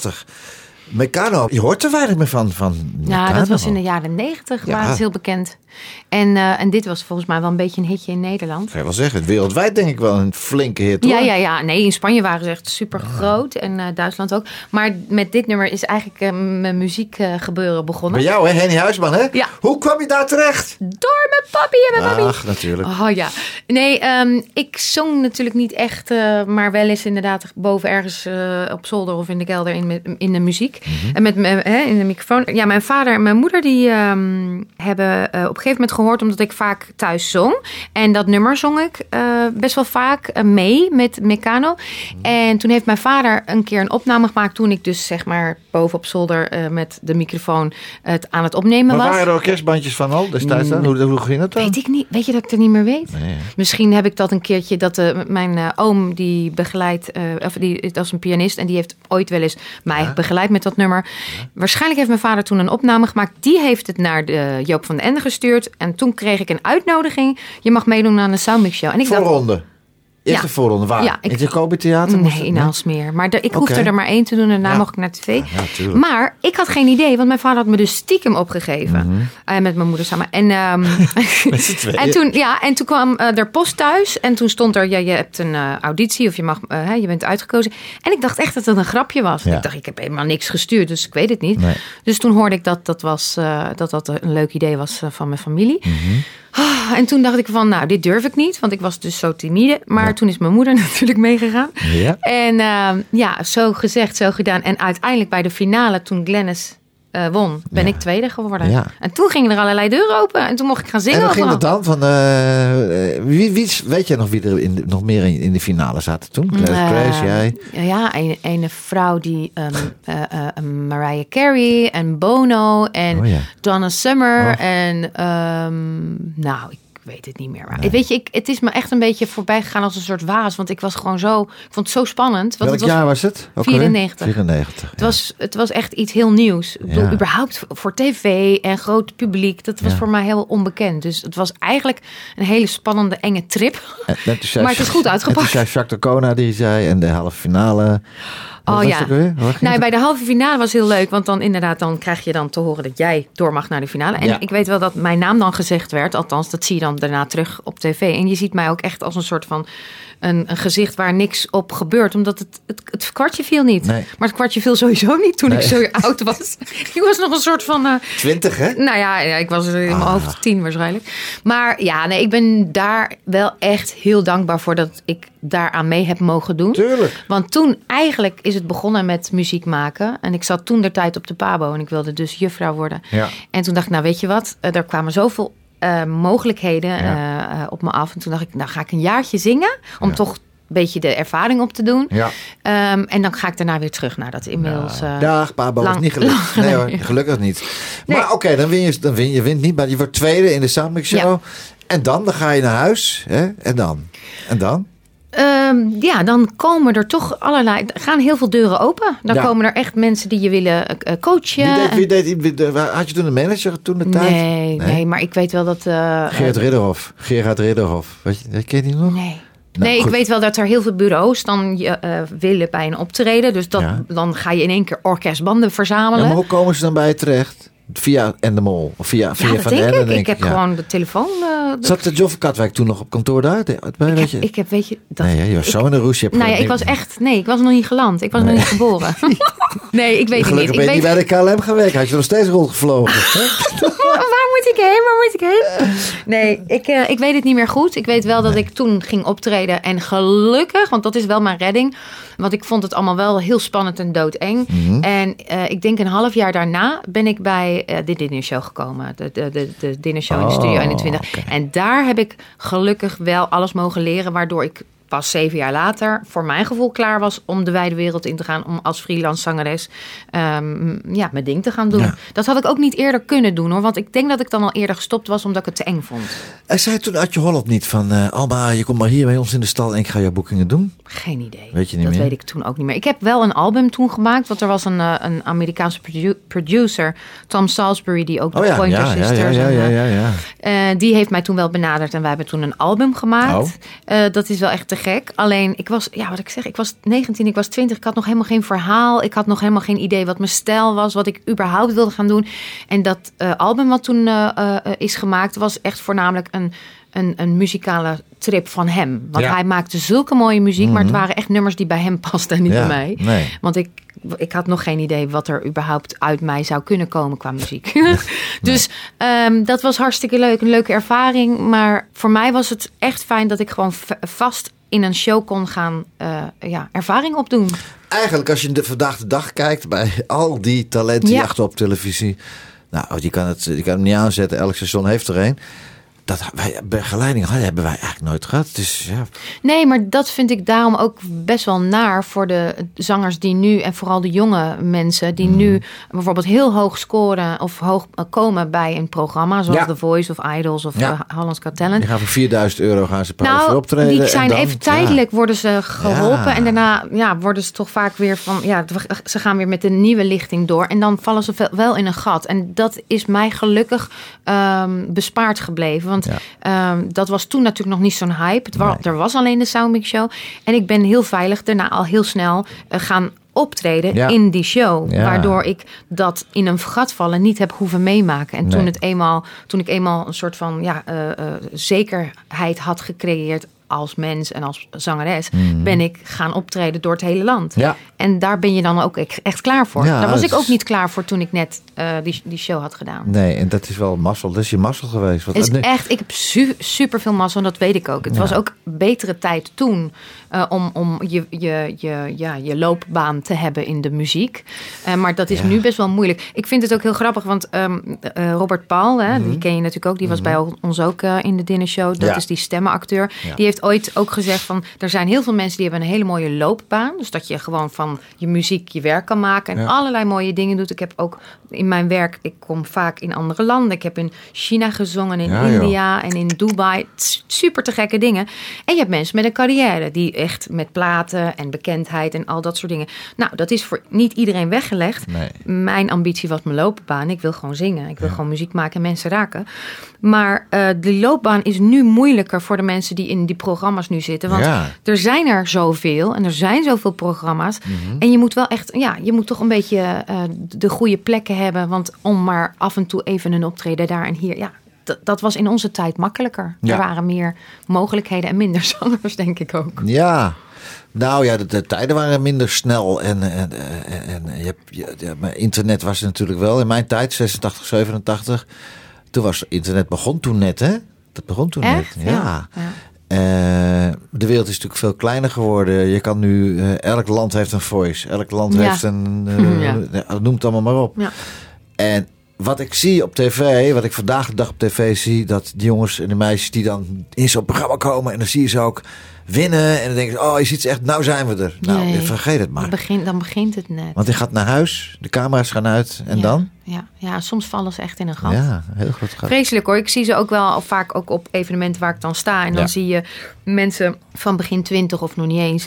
Prachtig. Meccano, je hoort er weinig meer van. van Ja, dat was in de jaren negentig, Ja. ze heel bekend. En, eh, en dit was volgens mij wel een beetje een hitje in Nederland. Je wel zeggen, wereldwijd denk ik wel een flinke hit hoor. Ja, ja, ja. Nee, in Spanje waren ze echt super groot. En eh, Duitsland ook. Maar met dit nummer is eigenlijk eh, mijn muziekgebeuren begonnen. Bij jou hè, Henny Huisman hè? Ja. Hoe kwam je daar terecht? Door mijn papi en mijn mami. Ach, natuurlijk. Oh ja. Nee, ehm, ik zong natuurlijk niet echt, maar wel eens inderdaad boven ergens op zolder of in de kelder in, in de muziek. Mhm. En met me- hè, in de microfoon. Ja, mijn vader en mijn moeder die ehm, hebben eh, op een gegeven moment gehoord omdat ik vaak thuis zong. En dat nummer zong ik eh, best wel vaak eh, mee met Meccano. En toen heeft mijn vader een keer een opname gemaakt toen ik dus zeg maar boven op zolder met de microfoon het aan het opnemen Maar was. waren er orkestbandjes van al destijds dan? Hoe, hoe ging dat dan? Weet ik niet. Weet je dat ik het niet meer weet? Nee? Misschien heb ik dat een keertje dat mijn oom die begeleidt, of die dat is een pianist en die heeft ooit wel eens mij begeleid met dat nummer. Waarschijnlijk heeft mijn vader toen een opname gemaakt. Die heeft het naar de Joop van den Ende gestuurd en toen kreeg ik een uitnodiging. Je mag meedoen aan de Soundmix Show. En ik dacht, Eerste Ja. voorronde. Waar? Ja, ik- in het Jacobi Theater? Nee, in Aalsmeer. Maar de- ik hoefde Oké. er maar één te doen en daarna mocht ik naar tv. Maar ik had geen idee, want mijn vader had me dus stiekem opgegeven. Eh, met mijn moeder samen. En, ehm, en, toen, ja, en toen kwam eh, er post thuis. En toen stond er, ja, je hebt een eh, auditie of je, mag, je bent uitgekozen. En ik dacht echt dat het een grapje was. Ja. Ik dacht, ik heb helemaal niks gestuurd, dus ik weet het niet. Nee. Dus toen hoorde ik dat dat, was, dat, dat een leuk idee was van mijn familie. Mhm. En toen dacht ik van, nou, dit durf ik niet, want ik was dus zo timide. Maar toen is mijn moeder natuurlijk meegegaan. Ja. En ehm, ja, zo gezegd, zo gedaan. En uiteindelijk bij de finale, toen Glennis eh, won, ben Ja. ik tweede geworden. Ja. En toen gingen er allerlei deuren open. En toen mocht ik gaan zingen. En hoe ging het overal. dan? Van, eh, eh, wie, wie, weet je nog wie er in nog meer in, in de finale zaten toen? Claire Eh, Grace, jij? Ja, een, een vrouw die eh, Mariah Carey en Bono en Oh. Donna Summer. En ehm, nou, ik weet het niet meer. Maar weet je, ik, het is me echt een beetje voorbij gegaan als een soort waas. Want ik was gewoon zo, ik vond het zo spannend. Want Welk het was, jaar was het? Ook alweer? 94. 94. Het was, het was echt iets heel nieuws. Ik bedoel, Ja. überhaupt voor tv en groot publiek. Dat was Ja. voor mij heel onbekend. Dus het was eigenlijk een hele spannende, enge trip. En- en toen Maar het is goed En uitgepakt. toen zei Jacques de Kona, die zei, en de halve finale. Oh ja. Nou, het? bij de halve finale was heel leuk. Want dan inderdaad, dan krijg je dan te horen dat jij door mag naar de finale. En Ja. ik weet wel dat mijn naam dan gezegd werd. Althans, dat zie je dan daarna terug op tv. En je ziet mij ook echt als een soort van een, een gezicht waar niks op gebeurt. Omdat het, het, het kwartje viel niet. Nee. Maar het kwartje viel sowieso niet toen Nee. ik zo oud was. ik was nog een soort van... eh, 20, hè? nou ja, ja, ik was in mijn Ah. hoofd tien waarschijnlijk. Maar ja, nee, ik ben daar wel echt heel dankbaar voor dat ik daaraan mee heb mogen doen. Tuurlijk. Want toen eigenlijk is het begonnen met muziek maken. En ik zat toen de tijd op de Pabo en ik wilde dus juffrouw worden. Ja. En toen dacht ik, nou weet je wat, Eh, er kwamen zoveel eh, mogelijkheden Ja. eh, eh, op me af. En toen dacht ik, nou ga ik een jaartje zingen om Ja. toch een beetje de ervaring op te doen. Ja. Ehm, en dan ga ik daarna weer terug naar dat inmiddels... eh, Dag, Pabo, is lang- niet gelukt. Nee hoor, gelukkig niet. Nee. Maar oké, dan win je, dan win je wint niet, maar je wordt tweede in de Soundmix Show. En dan, dan ga je naar huis. Hè? En dan? En dan? Ehm, ja, dan komen er toch allerlei. Er gaan heel veel deuren open. Dan Ja. komen er echt mensen die je willen eh, eh, coachen. Wie deed, wie deed, had je toen een manager toen de tijd? nee, nee, maar ik weet wel dat. eh, Geert Ridderhof. Gerard Ridderhof. Weet je, ken je die nog? Nee. Nou, nee, ik weet wel dat er heel veel bureaus dan je willen bij een optreden. Dus dat, Ja. dan ga je in één keer orkestbanden Ja, verzamelen. maar hoe komen ze dan bij je terecht? Via Endemol? Of via, via Ja, Van denk Ende, ik. denk Ik heb ja. gewoon de telefoon. eh, de- Zat de Joff Katwijk toen nog op kantoor daar? Bij, ik, weet heb, je? ik heb, weet je. Dat, nee, hè, je was ik- zo in de roes. Nou ja, ik was echt. Nee, ik was nog niet geland. Ik was nog niet geboren. nee, ik weet het niet. Gelukkig Ik ben je weet, niet bij de KLM gewerkt. Had je nog steeds rondgevlogen. Waar moet ik heen? Waar moet ik heen? Nee, ik, eh, ik weet het niet meer goed. Ik weet wel dat ik toen ging optreden. En gelukkig, want dat is wel mijn redding. Want ik vond het allemaal wel heel spannend en doodeng. Mhm. En eh, ik denk een half jaar daarna ben ik bij eh, de dinnershow gekomen. De, de, de, de dinnershow in de Studio 21. oké. En daar heb ik gelukkig wel alles mogen leren. Waardoor ik pas zeven jaar later voor mijn gevoel klaar was om de wijde wereld in te gaan. Om als freelance zangeres ehm, ja, mijn ding te gaan doen. Ja. Dat had ik ook niet eerder kunnen doen hoor. Want ik denk dat ik dan al eerder gestopt was omdat ik het te eng vond. En zei toen Adje Holland niet van... eh, Alma, je komt maar hier bij ons in de stal en ik ga jouw boekingen doen? Geen idee. Weet je niet dat meer? weet ik toen ook niet meer. Ik heb wel een album toen gemaakt. Want er was een, eh, een Amerikaanse produ- producer, Tom Salisbury, die ook de Oh ja, Pointer ja, ja, ja, Sisters... ja, ja, eh, ja, ja. Eh, die heeft mij toen wel benaderd en wij hebben toen een album gemaakt. Oh. Dat is wel echt te gek. Alleen, ik was, ja, wat ik zeg, ik was 19, ik was 20. Ik had nog helemaal geen verhaal. Ik had nog helemaal geen idee wat mijn stijl was, wat ik überhaupt wilde gaan doen. En dat album wat toen is gemaakt, was echt voornamelijk een, een, een muzikale trip van hem. Want Ja. hij maakte zulke mooie muziek, maar het waren echt nummers die bij hem pasten en niet Ja, bij mij. nee. Want ik, ik had nog geen idee wat er überhaupt uit mij zou kunnen komen qua muziek. dus ehm, dat was hartstikke leuk. Een leuke ervaring. Maar voor mij was het echt fijn dat ik gewoon vast in een show kon gaan eh, ja, ervaring opdoen. Eigenlijk, als je de, vandaag de dag kijkt bij al die talentenjachten op televisie. Nou, die kan, het, die kan hem niet aanzetten. Elk station heeft er een. Dat wij, begeleiding hebben wij eigenlijk nooit gehad. Dus ja, Nee, maar dat vind ik daarom ook best wel naar voor de zangers die nu, en vooral de jonge mensen, die Mm. nu bijvoorbeeld heel hoog scoren of hoog eh, komen bij een programma, zoals Ja. The Voice of Idols of Ja. eh, Holland's Got Talent. die gaan voor 4000 euro gaan ze powerful Nou, optreden. die zijn dan- even tijdelijk worden ze geholpen. En daarna ja, worden ze toch vaak weer van... Ja, ze gaan weer met een nieuwe lichting door. En dan vallen ze wel in een gat. En dat is mij gelukkig ehm, bespaard gebleven. Want Ja. ehm, dat was toen natuurlijk nog niet zo'n hype. Het wa- Nee. Er was alleen de Soundmix Show. En ik ben heel veilig daarna al heel snel eh, gaan optreden Ja. in die show. Ja. Waardoor ik dat in een gat vallen niet heb hoeven meemaken. En Nee. toen, het eenmaal, toen ik eenmaal een soort van ja, eh, eh, zekerheid had gecreëerd als mens en als zangeres, ben ik gaan optreden door het hele land. Mhm. Ja. En daar ben je dan ook echt- echt klaar voor. Ja, daar was ik ook niet klaar voor toen ik net eh, die, die show had gedaan. Nee, en dat is wel mazzel. Dat is je mazzel geweest. Want, is nee, echt, ik heb su super veel en dat weet ik ook. Het was ook betere tijd toen eh, om, om je, je, je, ja, je loopbaan te hebben in de muziek. Eh, maar dat is Ja. nu best wel moeilijk. Ik vind het ook heel grappig, want ehm, eh, Robert Paul, hè, Mhm. die ken je natuurlijk ook, die was bij ons ook in de dinnershow. Dat Ja. is die stemmenacteur. Ja. Die heeft ooit ook gezegd van, er zijn heel veel mensen die hebben een hele mooie loopbaan. Dus dat je gewoon van je muziek je werk kan maken en allerlei mooie dingen doet. Ik heb ook in mijn werk, ik kom vaak in andere landen. Ik heb in China gezongen, in joh. India en in Dubai. Super te gekke dingen. En je hebt mensen met een carrière die echt met platen en bekendheid en al dat soort dingen. Nou, dat is voor niet iedereen weggelegd. Nee. Mijn ambitie was mijn loopbaan. Ik wil gewoon zingen. Ik wil gewoon muziek maken en mensen raken. Maar eh de loopbaan is nu moeilijker voor de mensen die in die programma's nu zitten. Want Ja. er zijn er zoveel en er zijn zoveel programma's. Mhm. En je moet wel echt, ja, je moet toch een beetje eh, de goede plekken hebben. Want om maar af en toe even een optreden daar en hier, ja. Dat, dat was in onze tijd makkelijker. Ja. Er waren meer mogelijkheden en minder zangers, denk ik ook. Ja. Nou ja, de, de tijden waren minder snel. En, en, en, en je hebt, je, ja, maar internet was natuurlijk wel. In mijn tijd, 86, 87. Toen was internet begon toen net, hè? Dat begon toen Echt? net. Ja. Eh, de wereld is natuurlijk veel kleiner geworden. Je kan nu, eh, elk land heeft een voice. Elk land Ja. heeft een, eh, Ja. noem het allemaal maar op. Ja. En wat ik zie op tv, wat ik vandaag de dag op tv zie, dat die jongens en de meisjes die dan in zo'n programma komen en dan zie je ze ook winnen. En dan denk je, oh, je ziet ze echt, nou zijn we er. Nou, Nee. vergeet het Dan, maar. begint, dan begint het net. Want je gaat naar huis, de camera's gaan uit en ja. dan? Ja. ja, soms vallen ze echt in een gat. Ja, heel goed gat. Vreselijk hoor. Ik zie ze ook wel vaak ook op evenementen waar ik dan sta. En dan Ja. zie je mensen van begin twintig of nog niet eens.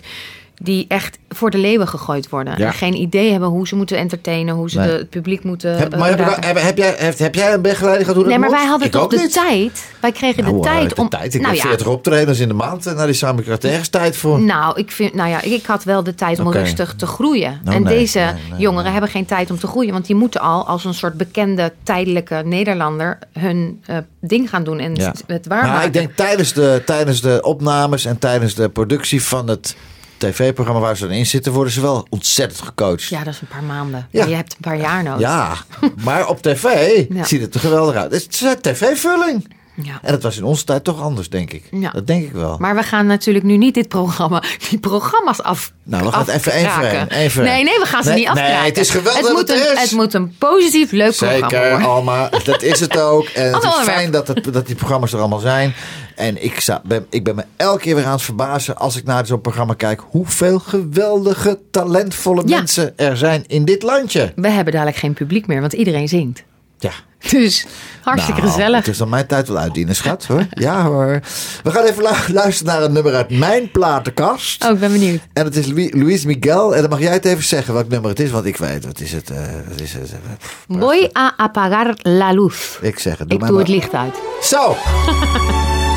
Die echt voor de leeuwen gegooid worden. Ja. En geen idee hebben hoe ze moeten entertainen. Hoe ze Nee. de, het publiek moeten Heb, eh, maar heb, heb, heb jij, heb, heb jij een begeleiding gehad hoe Nee, maar wij hadden Ik toch de niet. tijd. Wij kregen Nou, de waar heb tijd de om. tijd. Ik nou heb ja, 40 optredens in de maand en naar die samen krijg ik ergens tijd voor. Nou, ik vind, nou ja, ik had wel de tijd om rustig te groeien. Nou, en nee, deze nee, jongeren hebben geen tijd om te groeien. Want die moeten al als een soort bekende tijdelijke Nederlander hun eh, ding gaan doen en Ja. het- het waarmaken. Nou, ik denk tijdens de, tijdens de opnames en tijdens de productie van het tv-programma waar ze dan in zitten, worden ze wel ontzettend gecoacht. Ja, dat is een paar maanden. Ja. Je hebt een paar jaar nodig. Ja, maar op tv Ja. ziet het er geweldig uit. Het is tv-vulling. Ja. En dat was in onze tijd toch anders, denk ik. Ja. Dat denk ik wel. Maar we gaan natuurlijk nu niet dit programma, die programma's af. Nou, we gaan het even voor één. Nee, nee, we gaan ze Nee, niet afkraken. nee, het is geweldig Het dat moet, het een, is. het moet een positief, leuk programma Zeker. Alma. Dat is het ook. En het is fijn dat, het, dat die programma's er allemaal zijn. En ik, sta, ben, ik ben me elke keer weer aan het verbazen als ik naar zo'n programma kijk. Hoeveel geweldige, talentvolle Ja. mensen er zijn in dit landje. We hebben dadelijk geen publiek meer, want iedereen zingt. Ja. Dus hartstikke Nou, gezellig. Het is dan mijn tijd wel uitdienen, schat. Hoor. Ja hoor. We gaan even lu- luisteren naar een nummer uit mijn platenkast. Oh, ik ben benieuwd. En het is Louis, Luis Miguel. En dan mag jij het even zeggen welk nummer het is. Want ik weet, wat is het? wat is het eh, Voy a apagar la luz. ik zeg het. Ik maar doe het licht uit. Zo.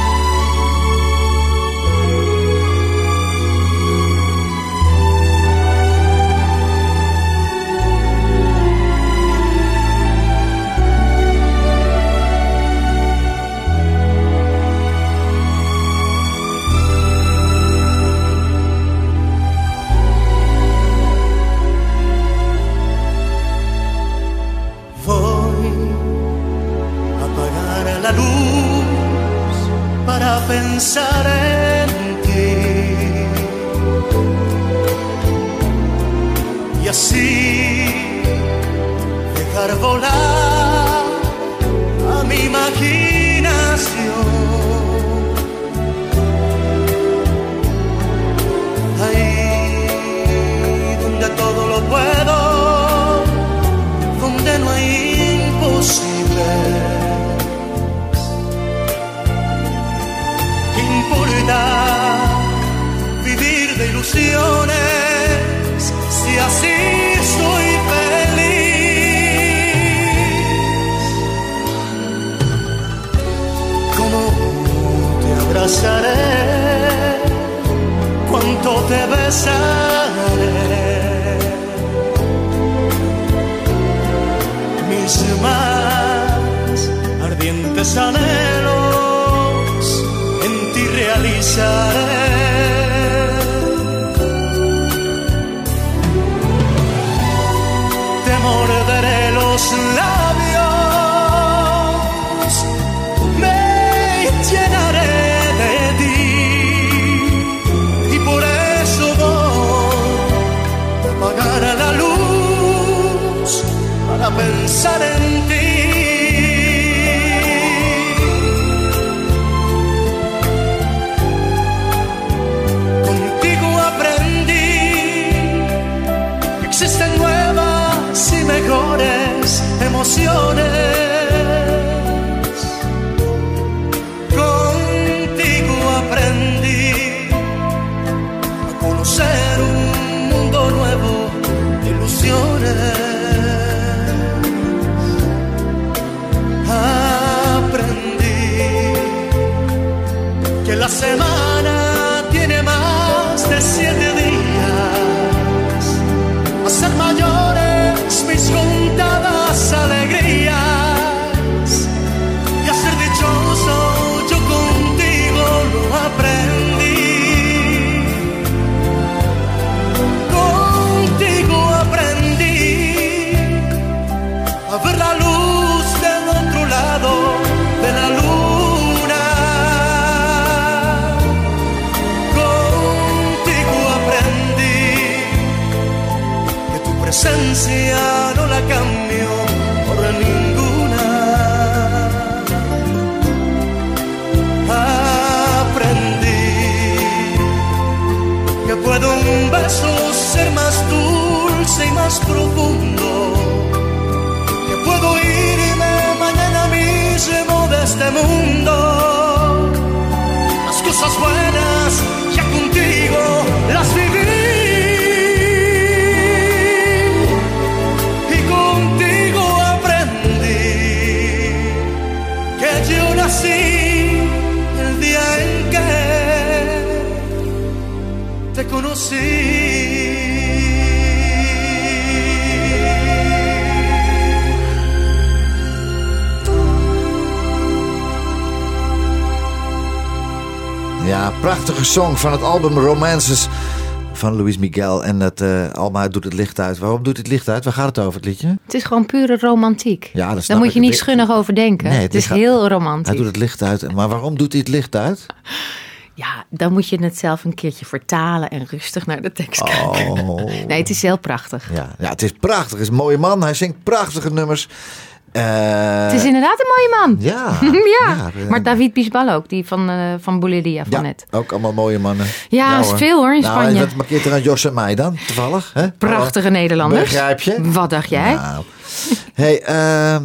pensar en ti. Y así dejar volar te besaré? mis más ardientes anhelos en ti realizaré. Te morderé los labios, para pensar en semana más profundo que puedo irme mañana mismo de este mundo. Las cosas buenas prachtige song van het album Romances van Luis Miguel. En dat eh, Alma doet het licht uit. Waarom doet het licht uit? Waar gaat het over, het liedje? Het is gewoon pure romantiek. Ja, dat Daar moet je niet schunnig over denken. Nee, het is gaat- heel Hij romantisch. doet het licht uit. Maar waarom doet hij het licht uit? Ja, dan moet je het zelf een keertje vertalen en rustig naar de tekst kijken. Oh. Nee, het is heel prachtig. Ja, ja, het is prachtig. Het is een mooie man. Hij zingt prachtige nummers. Eh, Het is inderdaad een mooie man. Ja. ja. maar David Bisbal ook, die van, eh van Bouleria van ja, net. ook allemaal mooie mannen. Ja, is veel hoor in nou, Spanje. Wat markeert er aan Jos en mij dan, toevallig? Hè? Prachtige Nederlanders. Begrijp je? Wat dacht jij? Nou. Hey, eh,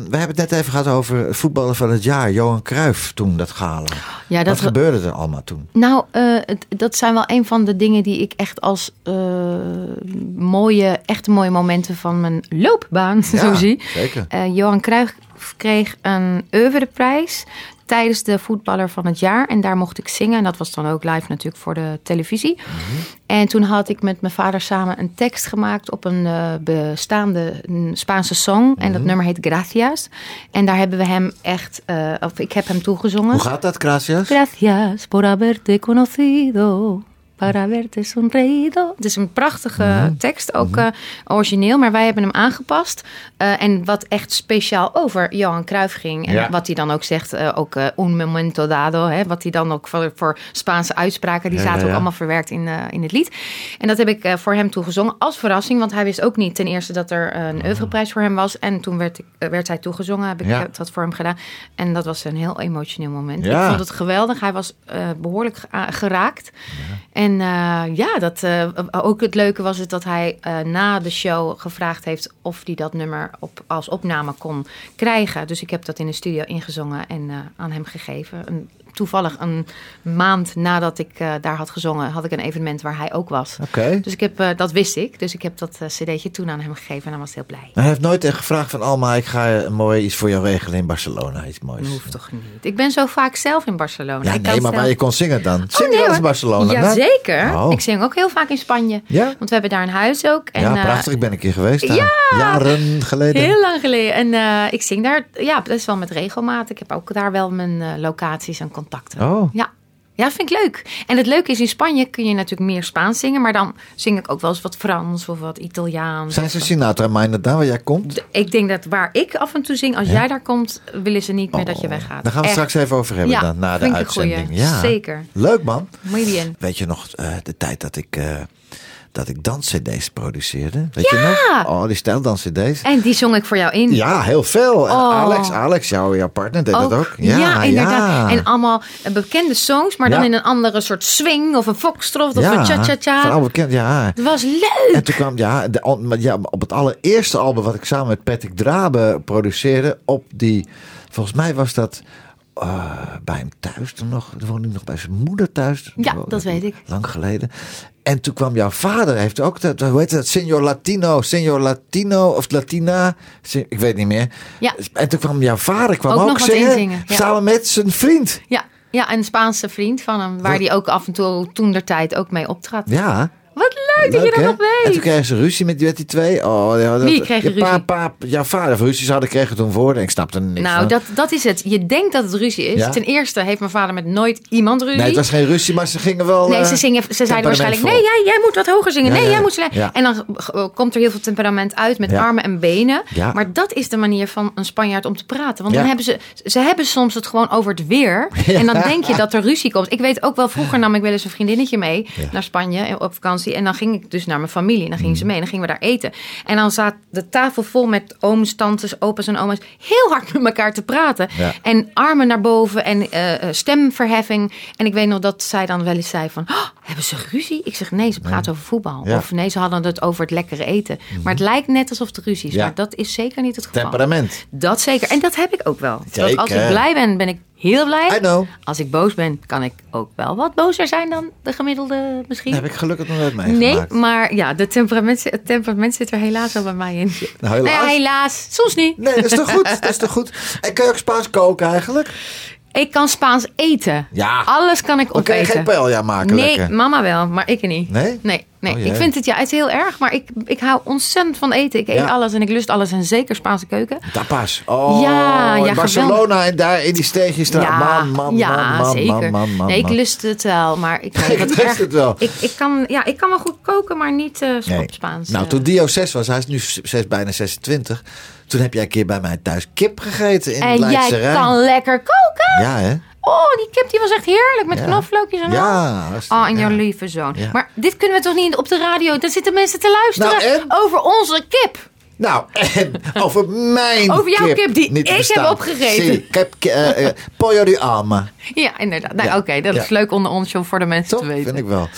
we hebben het net even gehad over voetballer van het jaar. Johan Cruijff toen, dat galen. Ja, Wat gebeurde er allemaal toen? Nou, eh, het- dat zijn wel een van de dingen die ik echt als eh, mooie, echt mooie momenten van mijn loopbaan zo zie. zeker. Eh, Johan Cruijff kreeg een oeuvreprijs tijdens de voetballer van het jaar. En daar mocht ik zingen. En dat was dan ook live natuurlijk voor de televisie. Mhm. En toen had ik met mijn vader samen een tekst gemaakt op een eh, bestaande een Spaanse song. En Mhm. dat nummer heet Gracias. En daar hebben we hem echt, eh, of ik heb hem toegezongen. Hoe gaat dat, Gracias? Gracias por haberte conocido. Para haberte sonreído. Het is een prachtige Mhm. tekst, ook eh, origineel, maar wij hebben hem aangepast. Eh, en wat echt speciaal over Johan Cruijff ging. En Ja. wat hij dan ook zegt, eh, ook un momento dado. Hè, wat hij dan ook voor, voor Spaanse uitspraken, die zaten ja, ook allemaal verwerkt in, in het lied. En dat heb ik voor hem toegezongen als verrassing. Want hij wist ook niet ten eerste dat er een oeuvreprijs voor hem was. En toen werd, ik, werd hij toegezongen, heb ik dat voor hem gedaan. En dat was een heel emotioneel moment. Ik vond het geweldig. Hij was eh, behoorlijk ge- geraakt. En eh, ja, dat, eh, ook het leuke was het dat hij eh, na de show gevraagd heeft of hij dat nummer op, als opname kon krijgen. Dus ik heb dat in de studio ingezongen en aan hem gegeven. Een, toevallig een maand nadat ik eh, daar had gezongen, had ik een evenement waar hij ook was. Oké. Dus ik heb, eh, dat wist ik. Dus ik heb dat eh, cd'tje toen aan hem gegeven en hij was heel blij. Hij heeft nooit echt gevraagd van Alma, ik ga een mooi iets voor jou regelen in Barcelona. Iets moois. Dat hoeft toch niet. Ik ben zo vaak zelf in Barcelona. Ja, Ik nee, maar zelf- waar je kon zingen dan. Zing Oh, nee, wel eens. Barcelona? Jazeker. Oh. Ik zing ook heel vaak in Spanje. Ja? Want we hebben daar een huis ook. En, ja, prachtig. Ik ben een keer geweest daar. ja! Jaren geleden. Heel lang geleden. En ik zing daar ja, best wel met regelmaat. Ik heb ook daar wel mijn locaties en contacten. Oh. Ja. Ja, vind ik leuk. En het leuke is, in Spanje kun je natuurlijk meer Spaans zingen. Maar dan zing ik ook wel eens wat Frans of wat Italiaans. Zijn ze wat- Sinatra Minor daar waar jij komt? Ik denk dat waar ik af en toe zing, als jij daar komt, willen ze niet meer dat je weggaat. Oh, Daar gaan we Echt. straks even over hebben Ja, dan, na de uitzending. Ja. Zeker. Leuk man. Muy bien. Weet je nog eh, de tijd dat ik, eh dat ik danscd's produceerde? Weet Ja! je nog? Oh, die stijldanscd's. En die zong ik voor jou in. Ja, heel veel. En Oh. Alex, Alex jouw, jouw partner, deed dat ook. Ja, inderdaad. ja. En allemaal bekende songs, maar dan Ja. in een andere soort swing of een foxtrot of ja, een cha-cha-cha. Oude bekend, ja. Het was leuk. En toen kwam, ja, de, ja, op het allereerste album wat ik samen met Patrick Drabe produceerde, op die, volgens mij was dat eh, bij hem thuis toen nog, toen woonde hij nog bij zijn moeder thuis. Ja, dat weet ik. Lang geleden. En toen kwam jouw vader, heeft ook dat, hoe heet dat, Senor Latino, Senor Latino of Latina, ik weet niet meer. Ja. En toen kwam jouw vader kwam Ook ook, nog wat zingen, ja. samen met zijn vriend. Ja, ja, een Spaanse vriend van hem, waar hij ook af en toe toen der tijd ook mee optrad. Ja. Wat leuk, dat je dat nog weet. En toen kregen ze ruzie met, met die twee. Oh, ja, dat, Wie kreeg je ruzie? pa, jouw vader of ruzie zouden kregen toen voor. En ik snapte niks nou, van. dat, dat is het. Je denkt dat het ruzie is. Ja? Ten eerste heeft mijn vader met nooit iemand ruzie. Nee, het was geen ruzie, maar ze gingen wel. Nee, eh, ze, zingen, ze zeiden waarschijnlijk: nee, jij, jij moet wat hoger zingen. Ja, nee, jij moet Ja. En dan eh, komt er heel veel temperament uit met armen en benen. Ja. Maar dat is de manier van een Spanjaard om te praten. Want dan hebben ze, ze hebben soms het gewoon over het weer. En dan denk je dat er ruzie komt. Ik weet ook wel, vroeger nam ik wel eens een vriendinnetje mee naar Spanje eh, op vakantie. En dan ging ik dus naar mijn familie. En dan gingen ze mee. En dan gingen we daar eten. En dan zat de tafel vol met ooms, tantes, opa's en oma's. Heel hard met elkaar te praten. Ja. En armen naar boven en eh, stemverheffing. En ik weet nog dat zij dan wel eens zei van... "Oh, hebben ze ruzie? Ik zeg nee, ze praten over voetbal. Ja. Of nee, ze hadden het over het lekkere eten. Maar het lijkt net alsof er ruzie is. Ja. Maar dat is zeker niet het geval. Temperament. Dat zeker. En dat heb ik ook wel. Dat als Zeker. ik blij ben, ben ik heel blij. I know. Als ik boos ben, kan ik ook wel wat bozer zijn dan de gemiddelde misschien. Dat heb ik gelukkig nog nooit meegemaakt. Nee, maar ja, de temperament, het temperament zit er helaas wel bij mij in. Nou, helaas. Helaas. Soms niet. Nee, dat is toch goed? Dat is toch goed? En kan je ook Spaans koken eigenlijk? Ik kan Spaans eten. Ja. Alles kan ik opeten. geen paella maken Nee, lekker. mama wel, maar ik niet. Nee? Nee, nee. Oh, ik vind het, ja, het is heel erg, maar ik, ik hou ontzettend van eten. Ik eet Ja. alles en ik lust alles en zeker Spaanse keuken. Tapas. Oh, Ja, ja, in Barcelona en daar in die steegjes. Daar. man, man, ja, man, man, zeker. man, man, man, nee, ik lust het wel, maar ik, Ik lust erg- het wel. Ik, ik, kan, ja, ik kan wel goed koken, maar niet eh Nee. Spaans. Nou, eh. toen Dio 6 was, hij is nu 6, bijna 26. Toen heb jij een keer bij mij thuis kip gegeten in en Leidse jij Rijn. kan lekker koken. Ja, hè? Oh, die kip die was echt heerlijk met Ja. knoflookjes en al. Ja. dat Oh, en jouw ja. lieve zoon. Ja. Maar dit kunnen we toch niet op de radio? Daar zitten mensen te luisteren Nou, en? over onze kip. Nou, en over mijn Over jouw kip die niet te ik heb verstaan. opgegeten. Zie, kip, eh, eh, pollo di Alma. Ja, inderdaad. Nou, Ja. Oké, dat Ja. is leuk onder ons om voor de mensen Toch? te weten. Vind ik wel.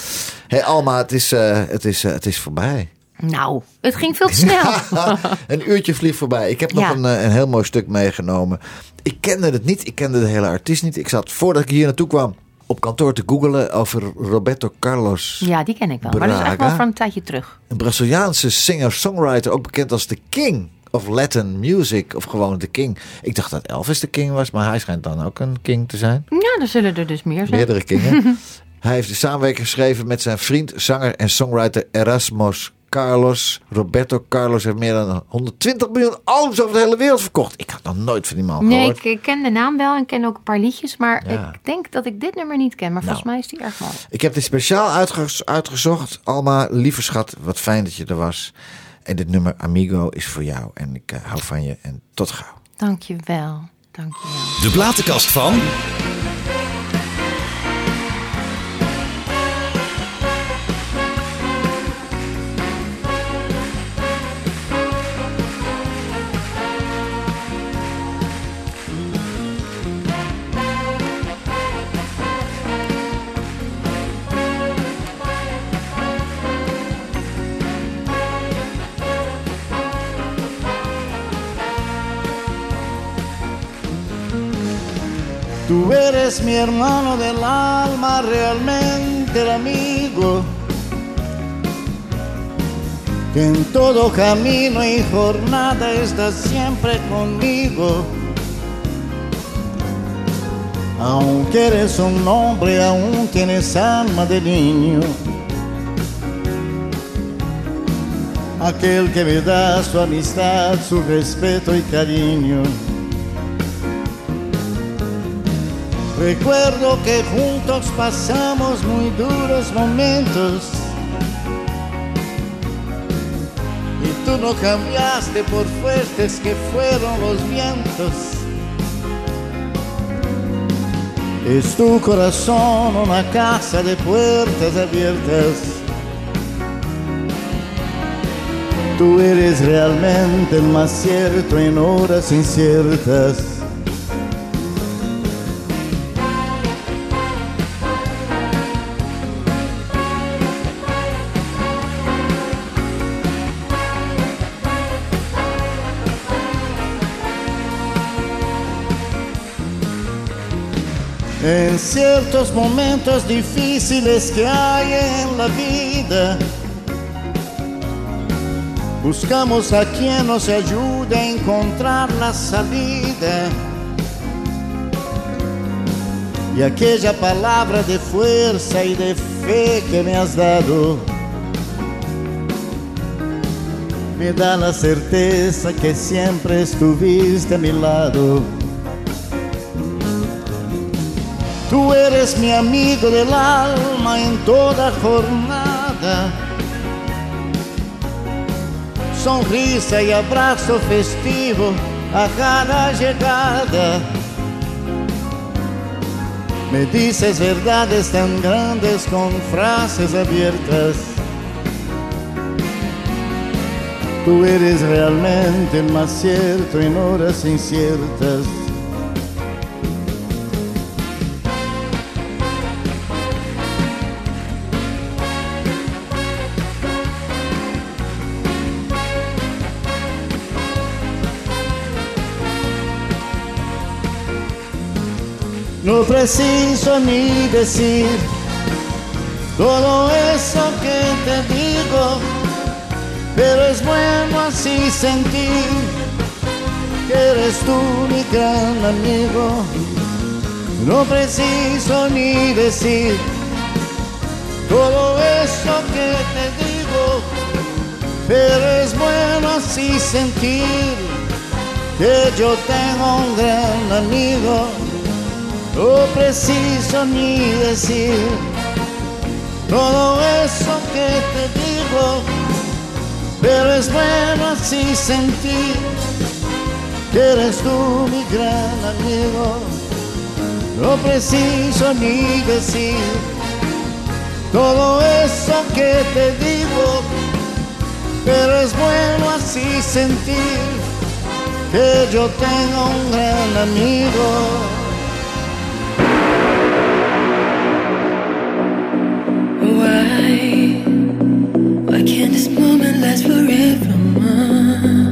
Hé hey, Alma, het is, eh, het, is, eh, het is voorbij. Nou, het ging veel te snel. een uurtje vliegt voorbij. Ik heb nog Ja. een, eh, een heel mooi stuk meegenomen. Ik kende het niet. Ik kende de hele artiest niet. Ik zat voordat ik hier naartoe kwam op kantoor te googelen over Roberto Carlos. ja, die ken ik wel. Maar dat is echt wel van een tijdje terug. Een Braziliaanse singer-songwriter, ook bekend als de King of Latin Music. Of gewoon de King. Ik dacht dat Elvis de King was, maar hij schijnt dan ook een King te zijn. Ja, er zullen er dus meer zijn. Meerdere kingen. Hij heeft de samenwerking geschreven met zijn vriend, zanger en songwriter Erasmus Carlos. Roberto Carlos heeft meer dan 120 miljoen albums over de hele wereld verkocht. Ik had nog nooit van die man Nee, gehoord. ik, ik ken de naam wel en ken ook een paar liedjes. Maar Ja. ik denk dat ik dit nummer niet ken. Maar volgens Nou. mij is die erg mooi. Ik heb dit speciaal uitge- uitgezocht. Alma, lieve schat, wat fijn dat je er was. En dit nummer Amigo is voor jou. En ik eh, hou van je en tot gauw. Dank je wel. Dank je wel. De platenkast van. Eres mi hermano del alma, realmente el amigo. Que en todo camino y jornada estás siempre conmigo. Aunque eres un hombre, aún tienes alma de niño. Aquel que me da su amistad, su respeto y cariño. Recuerdo que juntos pasamos muy duros momentos. Y tú no cambiaste por fuertes que fueron los vientos. Es tu corazón una casa de puertas abiertas. Tú eres realmente el más cierto en horas inciertas. Ciertos momentos difíciles que hay en la vida, buscamos a quien nos ayude a encontrar la salida. Y aquella palabra de fuerza y de fe que me has dado, me da la certeza que siempre estuviste a mi lado. Tú eres mi amigo del alma en toda jornada. Sonrisa y abrazo festivo a cada llegada. Me dices verdades tan grandes con frases abiertas. Tú eres realmente el más cierto en horas inciertas. No preciso ni decir todo eso que te digo, pero es bueno así sentir que eres tú mi gran amigo. No preciso ni decir todo eso que te digo, pero es bueno así sentir que yo tengo un gran amigo. No preciso ni decir todo eso que te digo, pero es bueno así sentir que eres tú mi gran amigo. No preciso ni decir todo eso que te digo, pero es bueno así sentir que yo tengo un gran amigo. why? Why can't this moment last forever?